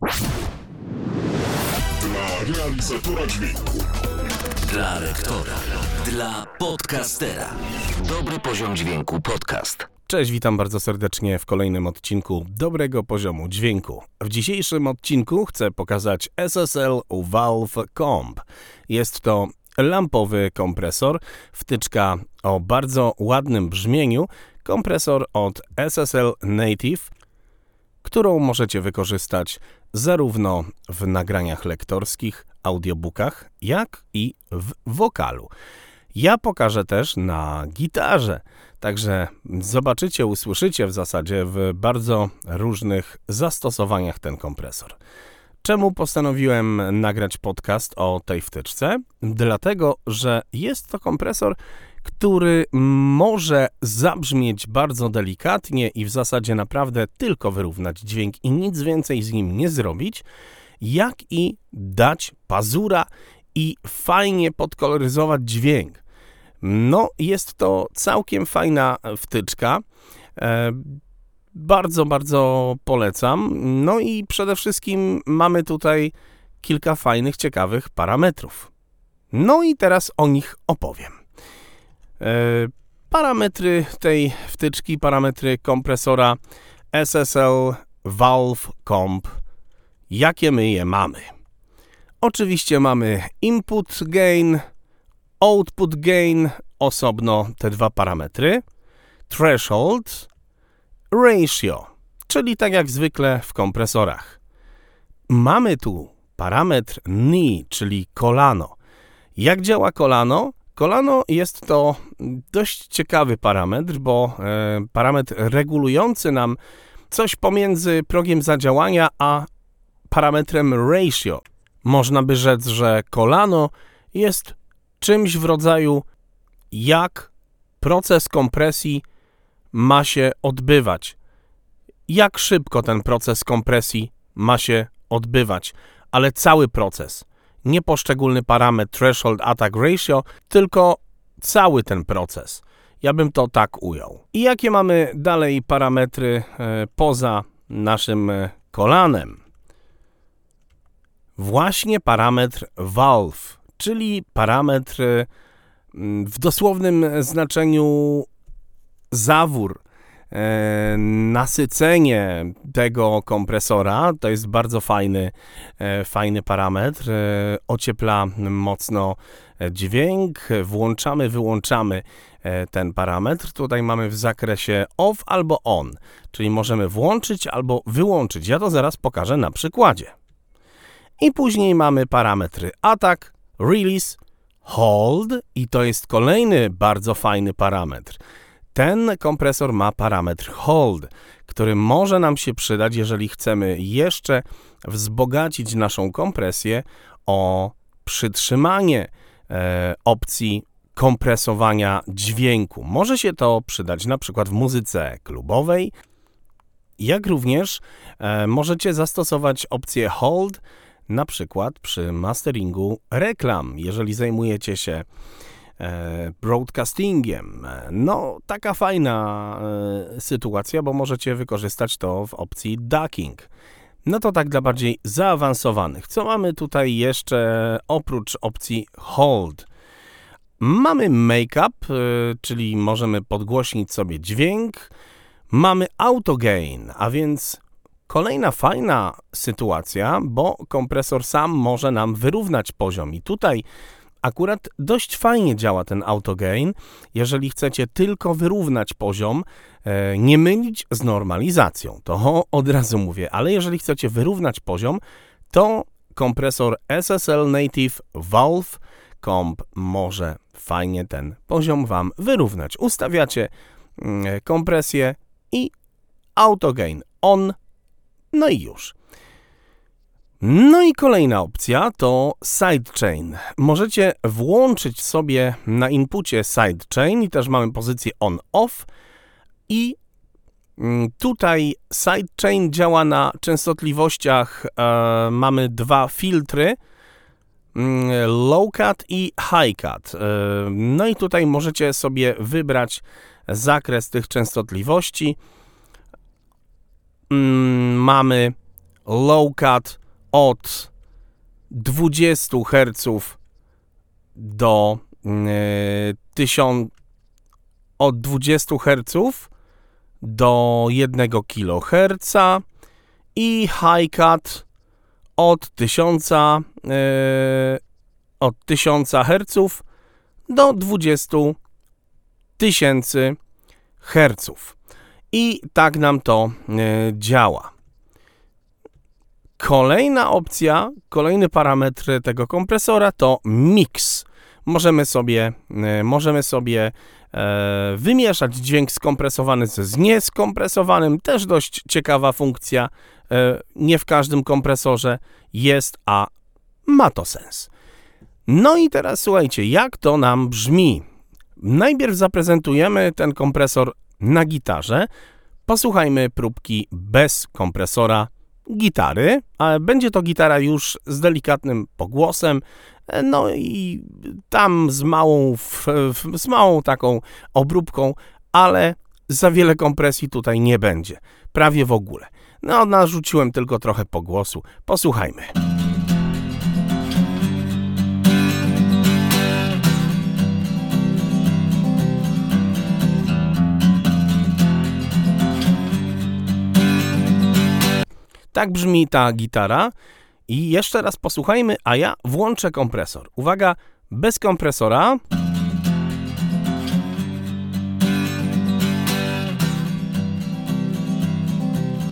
Dla realizatora dźwięku. Dla lektora. Dla podcastera. Dobry poziom dźwięku podcast. Cześć, witam bardzo serdecznie w kolejnym odcinku dobrego poziomu dźwięku. W dzisiejszym odcinku chcę pokazać SSL Valve Comp. Jest to lampowy kompresor, wtyczka o bardzo ładnym brzmieniu, kompresor od SSL Native, którą możecie wykorzystać zarówno w nagraniach lektorskich, audiobookach, jak i w wokalu. Ja pokażę też na gitarze, także zobaczycie, usłyszycie w zasadzie w bardzo różnych zastosowaniach ten kompresor. Czemu postanowiłem nagrać podcast o tej wtyczce? Dlatego, że jest to kompresor, który może zabrzmieć bardzo delikatnie i w zasadzie naprawdę tylko wyrównać dźwięk i nic więcej z nim nie zrobić, jak i dać pazura i fajnie podkoloryzować dźwięk. No, jest to całkiem fajna wtyczka. E, bardzo, bardzo polecam. No i przede wszystkim mamy tutaj kilka fajnych, ciekawych parametrów. No i teraz o nich opowiem. E, parametry tej wtyczki, parametry kompresora SSL Valve Comp. Jakie my je mamy? Oczywiście mamy input gain, output gain, osobno te dwa parametry, threshold, ratio, czyli tak jak zwykle w kompresorach. Mamy tu parametr knee, czyli kolano. Jak działa kolano? Kolano jest to dość ciekawy parametr, bo e, parametr regulujący nam coś pomiędzy progiem zadziałania a parametrem ratio. Można by rzec, że kolano jest czymś w rodzaju jak proces kompresji ma się odbywać. Jak szybko ten proces kompresji ma się odbywać, ale cały proces nie poszczególny parametr threshold attack ratio, tylko cały ten proces. Ja bym to tak ujął. I jakie mamy dalej parametry e, poza naszym e, kolanem? Właśnie parametr valve, czyli parametr e, w dosłownym znaczeniu zawór, E, nasycenie tego kompresora to jest bardzo fajny, e, fajny parametr. E, ociepla mocno dźwięk. Włączamy, wyłączamy ten parametr. Tutaj mamy w zakresie off albo on, czyli możemy włączyć albo wyłączyć. Ja to zaraz pokażę na przykładzie. I później mamy parametry attack, release, hold i to jest kolejny bardzo fajny parametr. Ten kompresor ma parametr hold, który może nam się przydać, jeżeli chcemy jeszcze wzbogacić naszą kompresję o przytrzymanie e, opcji kompresowania dźwięku. Może się to przydać na przykład w muzyce klubowej, jak również e, możecie zastosować opcję hold na przykład przy masteringu reklam, jeżeli zajmujecie się broadcastingiem. No, taka fajna e, sytuacja, bo możecie wykorzystać to w opcji ducking. No to tak dla bardziej zaawansowanych. Co mamy tutaj jeszcze oprócz opcji hold? Mamy make-up, e, czyli możemy podgłośnić sobie dźwięk. Mamy auto gain, a więc kolejna fajna sytuacja, bo kompresor sam może nam wyrównać poziom. I tutaj Akurat dość fajnie działa ten autogain, jeżeli chcecie tylko wyrównać poziom, e, nie mylić z normalizacją. To od razu mówię, ale jeżeli chcecie wyrównać poziom, to kompresor SSL Native Valve Comp może fajnie ten poziom Wam wyrównać. Ustawiacie mm, kompresję i autogain on, no i już. No i kolejna opcja to sidechain. Możecie włączyć sobie na inpucie sidechain i też mamy pozycję on-off i mm, tutaj sidechain działa na częstotliwościach, e, mamy dwa filtry, mm, low cut i high cut. E, no i tutaj możecie sobie wybrać zakres tych częstotliwości. Mm, mamy low cut od 20 Hz do y, 1000 od 20 Hz do 1 kHz i high cut od 1000 e, od 1000 Hz do 20 tysięcy Hz. I tak nam to e, działa. Kolejna opcja, kolejny parametr tego kompresora to mix. Możemy sobie, e, możemy sobie e, wymieszać dźwięk skompresowany z nieskompresowanym. Też dość ciekawa funkcja. E, nie w każdym kompresorze jest, a ma to sens. No i teraz słuchajcie, jak to nam brzmi. Najpierw zaprezentujemy ten kompresor na gitarze. Posłuchajmy próbki bez kompresora gitary, ale będzie to gitara już z delikatnym pogłosem, no i tam z małą, z małą taką obróbką, ale za wiele kompresji tutaj nie będzie, prawie w ogóle. No, narzuciłem tylko trochę pogłosu. Posłuchajmy. Tak brzmi ta gitara. I jeszcze raz posłuchajmy, a ja włączę kompresor. Uwaga, bez kompresora.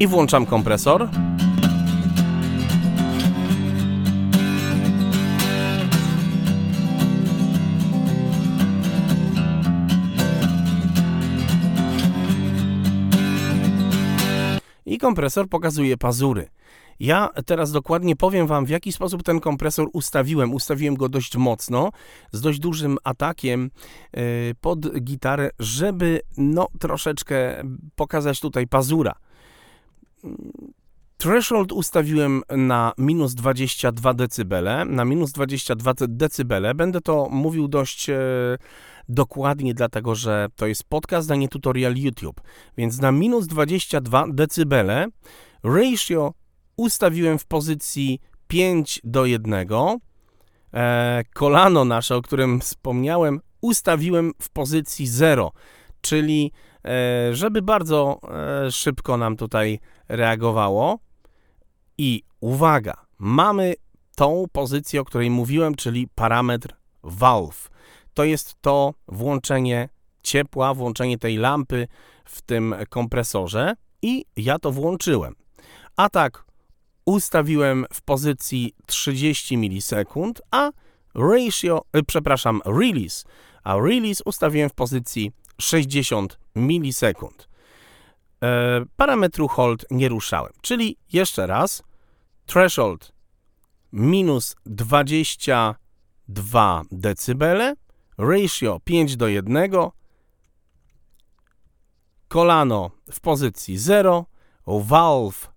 I włączam kompresor. Kompresor pokazuje pazury. Ja teraz dokładnie powiem Wam, w jaki sposób ten kompresor ustawiłem. Ustawiłem go dość mocno, z dość dużym atakiem e, pod gitarę, żeby no troszeczkę pokazać tutaj pazura. Threshold ustawiłem na minus 22 dB. Na minus 22 dB będę to mówił dość e, dokładnie, dlatego że to jest podcast, a nie tutorial YouTube. Więc na minus 22 dB ratio ustawiłem w pozycji 5 do 1. E, kolano nasze, o którym wspomniałem, ustawiłem w pozycji 0, czyli e, żeby bardzo e, szybko nam tutaj reagowało. I uwaga, mamy tą pozycję, o której mówiłem, czyli parametr valve. To jest to włączenie ciepła, włączenie tej lampy w tym kompresorze i ja to włączyłem. A tak ustawiłem w pozycji 30 milisekund, a ratio, y, przepraszam, release, a release ustawiłem w pozycji 60 milisekund. E, parametru hold nie ruszałem, czyli jeszcze raz, threshold minus 22 dB, ratio 5 do 1, kolano w pozycji 0, valve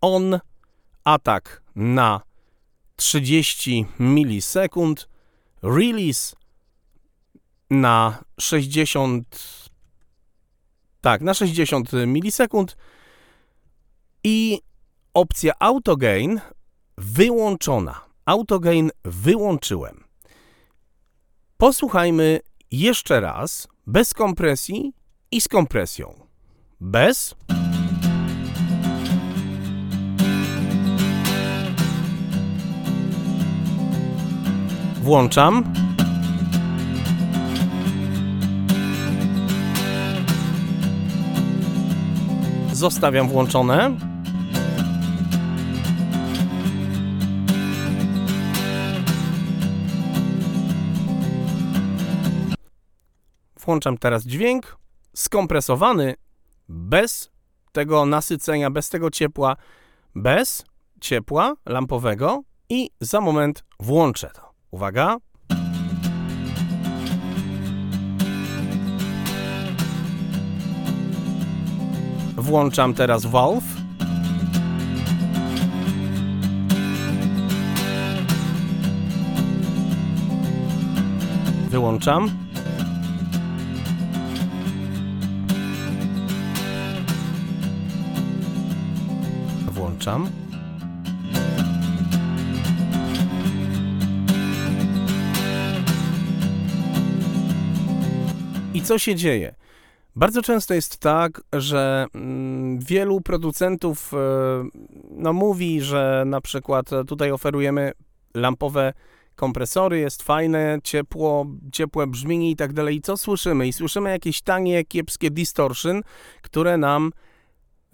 on, atak na 30 milisekund, release na 60 tak, na 60 milisekund. I opcja autogain wyłączona. Autogain wyłączyłem. Posłuchajmy jeszcze raz bez kompresji i z kompresją. Bez Włączam. Zostawiam włączone. Włączam teraz dźwięk skompresowany, bez tego nasycenia, bez tego ciepła, bez ciepła lampowego i za moment włączę to. Uwaga. Włączam teraz Valve. Wyłączam. Zapraszam. I co się dzieje? Bardzo często jest tak, że mm, wielu producentów e, no, mówi, że na przykład e, tutaj oferujemy lampowe kompresory, jest fajne, ciepło, ciepłe brzmienie i tak dalej. I co słyszymy? I słyszymy jakieś tanie, kiepskie distortion, które nam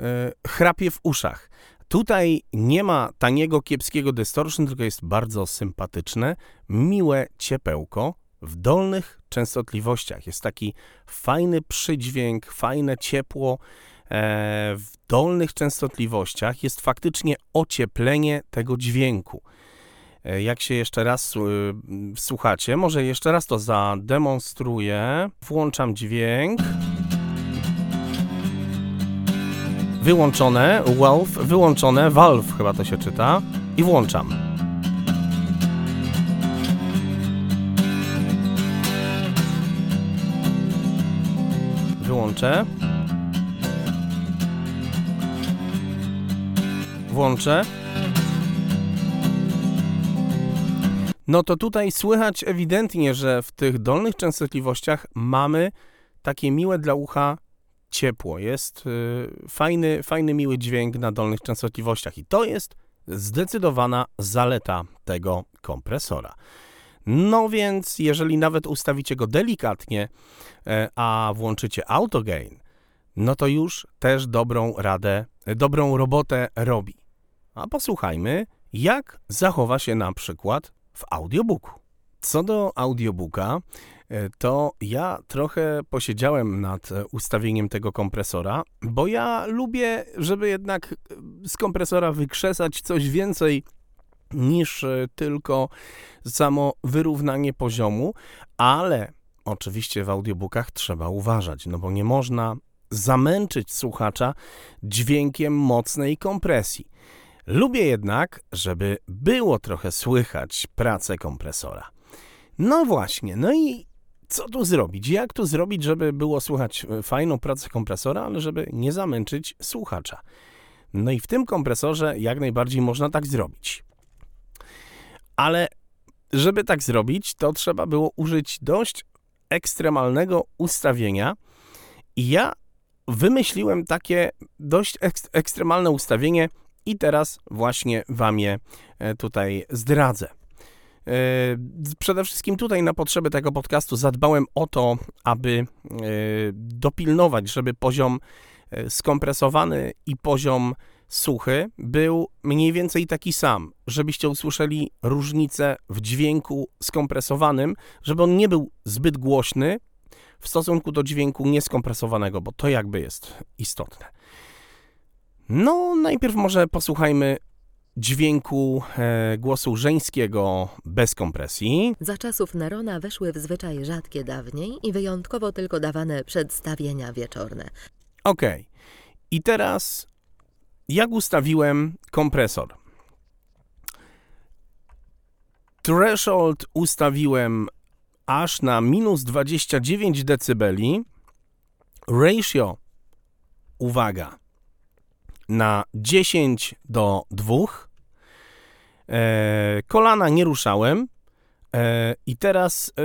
e, chrapie w uszach. Tutaj nie ma taniego, kiepskiego distortion, tylko jest bardzo sympatyczne, miłe ciepełko w dolnych częstotliwościach. Jest taki fajny przydźwięk, fajne ciepło e, w dolnych częstotliwościach. Jest faktycznie ocieplenie tego dźwięku. E, jak się jeszcze raz y, słuchacie, może jeszcze raz to zademonstruję. Włączam dźwięk. Wyłączone, Valve, wyłączone, Valve chyba to się czyta. I włączam. Wyłączę. Włączę. No to tutaj słychać ewidentnie, że w tych dolnych częstotliwościach mamy takie miłe dla ucha ciepło. Jest y, fajny, fajny, miły dźwięk na dolnych częstotliwościach i to jest zdecydowana zaleta tego kompresora. No więc, jeżeli nawet ustawicie go delikatnie, e, a włączycie auto gain, no to już też dobrą radę, dobrą robotę robi. A posłuchajmy, jak zachowa się na przykład w audiobooku. Co do audiobooka, e, to ja trochę posiedziałem nad e, ustawieniem tego kompresora, bo ja lubię, żeby jednak z kompresora wykrzesać coś więcej niż e, tylko samo wyrównanie poziomu, ale oczywiście w audiobookach trzeba uważać, no bo nie można zamęczyć słuchacza dźwiękiem mocnej kompresji. Lubię jednak, żeby było trochę słychać pracę kompresora. No właśnie, no i co tu zrobić? Jak tu zrobić, żeby było słychać e, fajną pracę kompresora, ale żeby nie zamęczyć słuchacza? No i w tym kompresorze jak najbardziej można tak zrobić. Ale żeby tak zrobić, to trzeba było użyć dość ekstremalnego ustawienia. I ja wymyśliłem takie dość ekstremalne ustawienie i teraz właśnie Wam je e, tutaj zdradzę. E, przede wszystkim tutaj na potrzeby tego podcastu zadbałem o to, aby e, dopilnować, żeby poziom skompresowany i poziom suchy był mniej więcej taki sam, żebyście usłyszeli różnicę w dźwięku skompresowanym, żeby on nie był zbyt głośny w stosunku do dźwięku nieskompresowanego, bo to jakby jest istotne. No, najpierw może posłuchajmy dźwięku e, głosu żeńskiego bez kompresji. Za czasów Nerona weszły w zwyczaj rzadkie dawniej i wyjątkowo tylko dawane przedstawienia wieczorne. Okej. Okay. I teraz jak ustawiłem kompresor? Threshold ustawiłem aż na minus 29 dB. Ratio, uwaga, na 10 do 2. E, kolana nie ruszałem. E, I teraz e,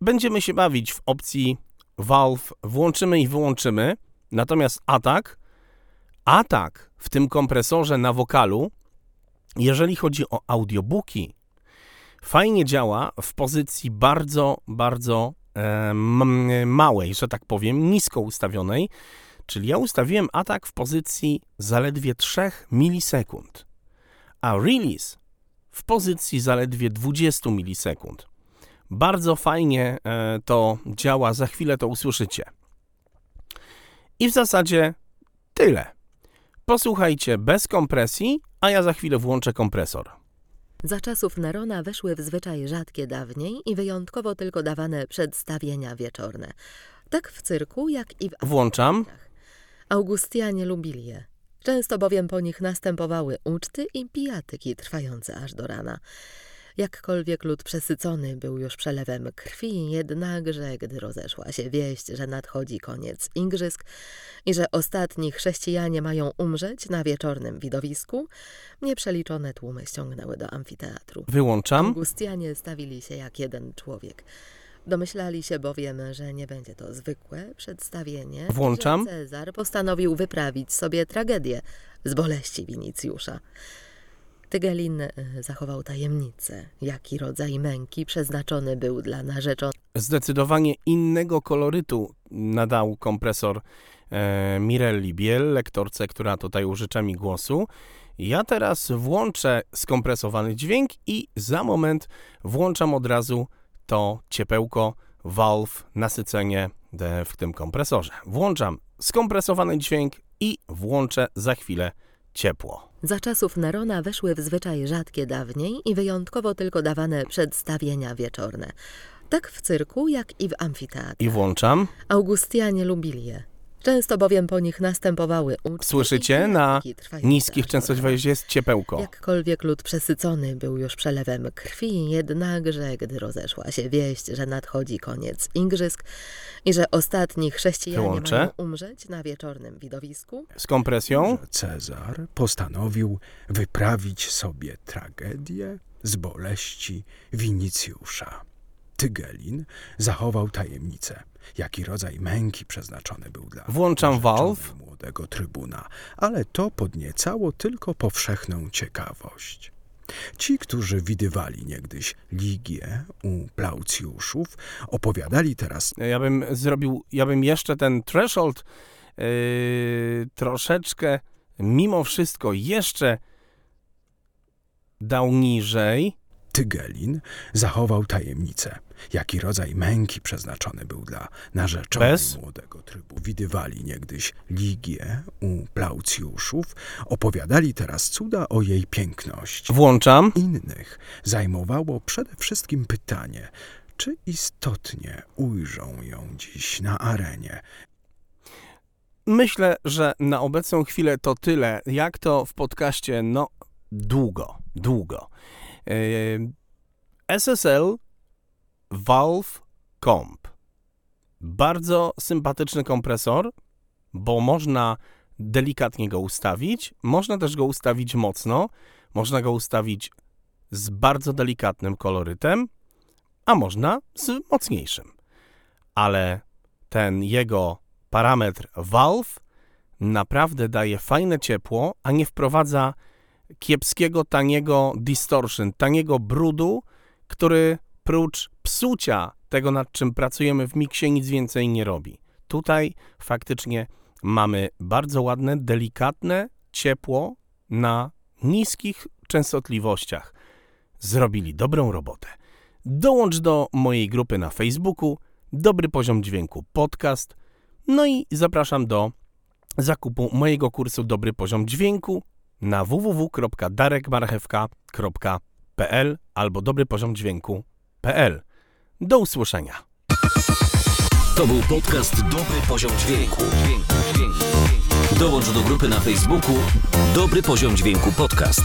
będziemy się bawić w opcji Valve. Włączymy i wyłączymy. Natomiast atak, atak w tym kompresorze na wokalu, jeżeli chodzi o audiobooki, fajnie działa w pozycji bardzo, bardzo małej, że tak powiem, nisko ustawionej. Czyli ja ustawiłem atak w pozycji zaledwie 3 milisekund, a release w pozycji zaledwie 20 milisekund. Bardzo fajnie e, to działa, za chwilę to usłyszycie. I w zasadzie tyle. Posłuchajcie bez kompresji, a ja za chwilę włączę kompresor. Za czasów Nerona weszły w zwyczaj rzadkie dawniej i wyjątkowo tylko dawane przedstawienia wieczorne. Tak w cyrku, jak i w... Włączam. Augustianie lubili je. Często bowiem po nich następowały uczty i pijatyki trwające aż do rana. Jakkolwiek lud przesycony był już przelewem krwi, jednakże, gdy rozeszła się wieść, że nadchodzi koniec igrzysk i że ostatni chrześcijanie mają umrzeć na wieczornym widowisku, nieprzeliczone tłumy ściągnęły do amfiteatru. Wyłączam. Augustianie stawili się jak jeden człowiek. Domyślali się bowiem, że nie będzie to zwykłe przedstawienie. Włączam. Że Cezar postanowił wyprawić sobie tragedię z boleści Winicjusza. Tygelin e, zachował tajemnicę, jaki rodzaj męki przeznaczony był dla narzeczonej. Zdecydowanie innego kolorytu nadał kompresor e, Mirelli Biel, lektorce, która tutaj użycza mi głosu. Ja teraz włączę skompresowany dźwięk i za moment włączam od razu to ciepełko, valve, nasycenie w tym kompresorze. Włączam skompresowany dźwięk i włączę za chwilę ciepło. Za czasów Nerona weszły w zwyczaj rzadkie dawniej i wyjątkowo tylko dawane przedstawienia wieczorne. Tak w cyrku, jak i w amfiteatrze. I włączam. Augustianie lubili je. Często bowiem po nich następowały uczty Słyszycie? Na niskich częstotliwościach jest ciepełko. Jakkolwiek lud przesycony był już przelewem krwi, jednakże, gdy rozeszła się wieść, że nadchodzi koniec igrzysk i że ostatni chrześcijanie Wyłączę. mają umrzeć na wieczornym widowisku, Z kompresją. Cezar postanowił wyprawić sobie tragedię z boleści Winicjusza. Tygelin zachował tajemnicę, jaki rodzaj męki przeznaczony był dla Włączam valve. młodego trybuna, ale to podniecało tylko powszechną ciekawość. Ci, którzy widywali niegdyś Ligię u Plaucjuszów, opowiadali teraz Ja bym zrobił, ja bym jeszcze ten threshold yy, troszeczkę, mimo wszystko, jeszcze dał niżej. Tygelin zachował tajemnicę, jaki rodzaj męki przeznaczony był dla narzeczonej Bez? młodego trybu. Widywali niegdyś Ligię u Plaucjuszów, opowiadali teraz cuda o jej piękności. Włączam. Innych zajmowało przede wszystkim pytanie, czy istotnie ujrzą ją dziś na arenie. Myślę, że na obecną chwilę to tyle. Jak to w podcaście? No, długo, długo. SSL Valve Comp. Bardzo sympatyczny kompresor, bo można delikatnie go ustawić, można też go ustawić mocno, można go ustawić z bardzo delikatnym kolorytem, a można z mocniejszym. Ale ten jego parametr valve naprawdę daje fajne ciepło, a nie wprowadza kiepskiego, taniego distortion, taniego brudu, który prócz psucia tego, nad czym pracujemy w miksie, nic więcej nie robi. Tutaj faktycznie mamy bardzo ładne, delikatne ciepło na niskich częstotliwościach. Zrobili dobrą robotę. Dołącz do mojej grupy na Facebooku Dobry Poziom Dźwięku Podcast. No i zapraszam do zakupu mojego kursu Dobry Poziom Dźwięku na www.darekmarchewka.pl albo dobrypoziomdźwięku.pl. Do usłyszenia. To był podcast Dobry Poziom Dźwięku. Dołącz do grupy na Facebooku Dobry Poziom Dźwięku Podcast.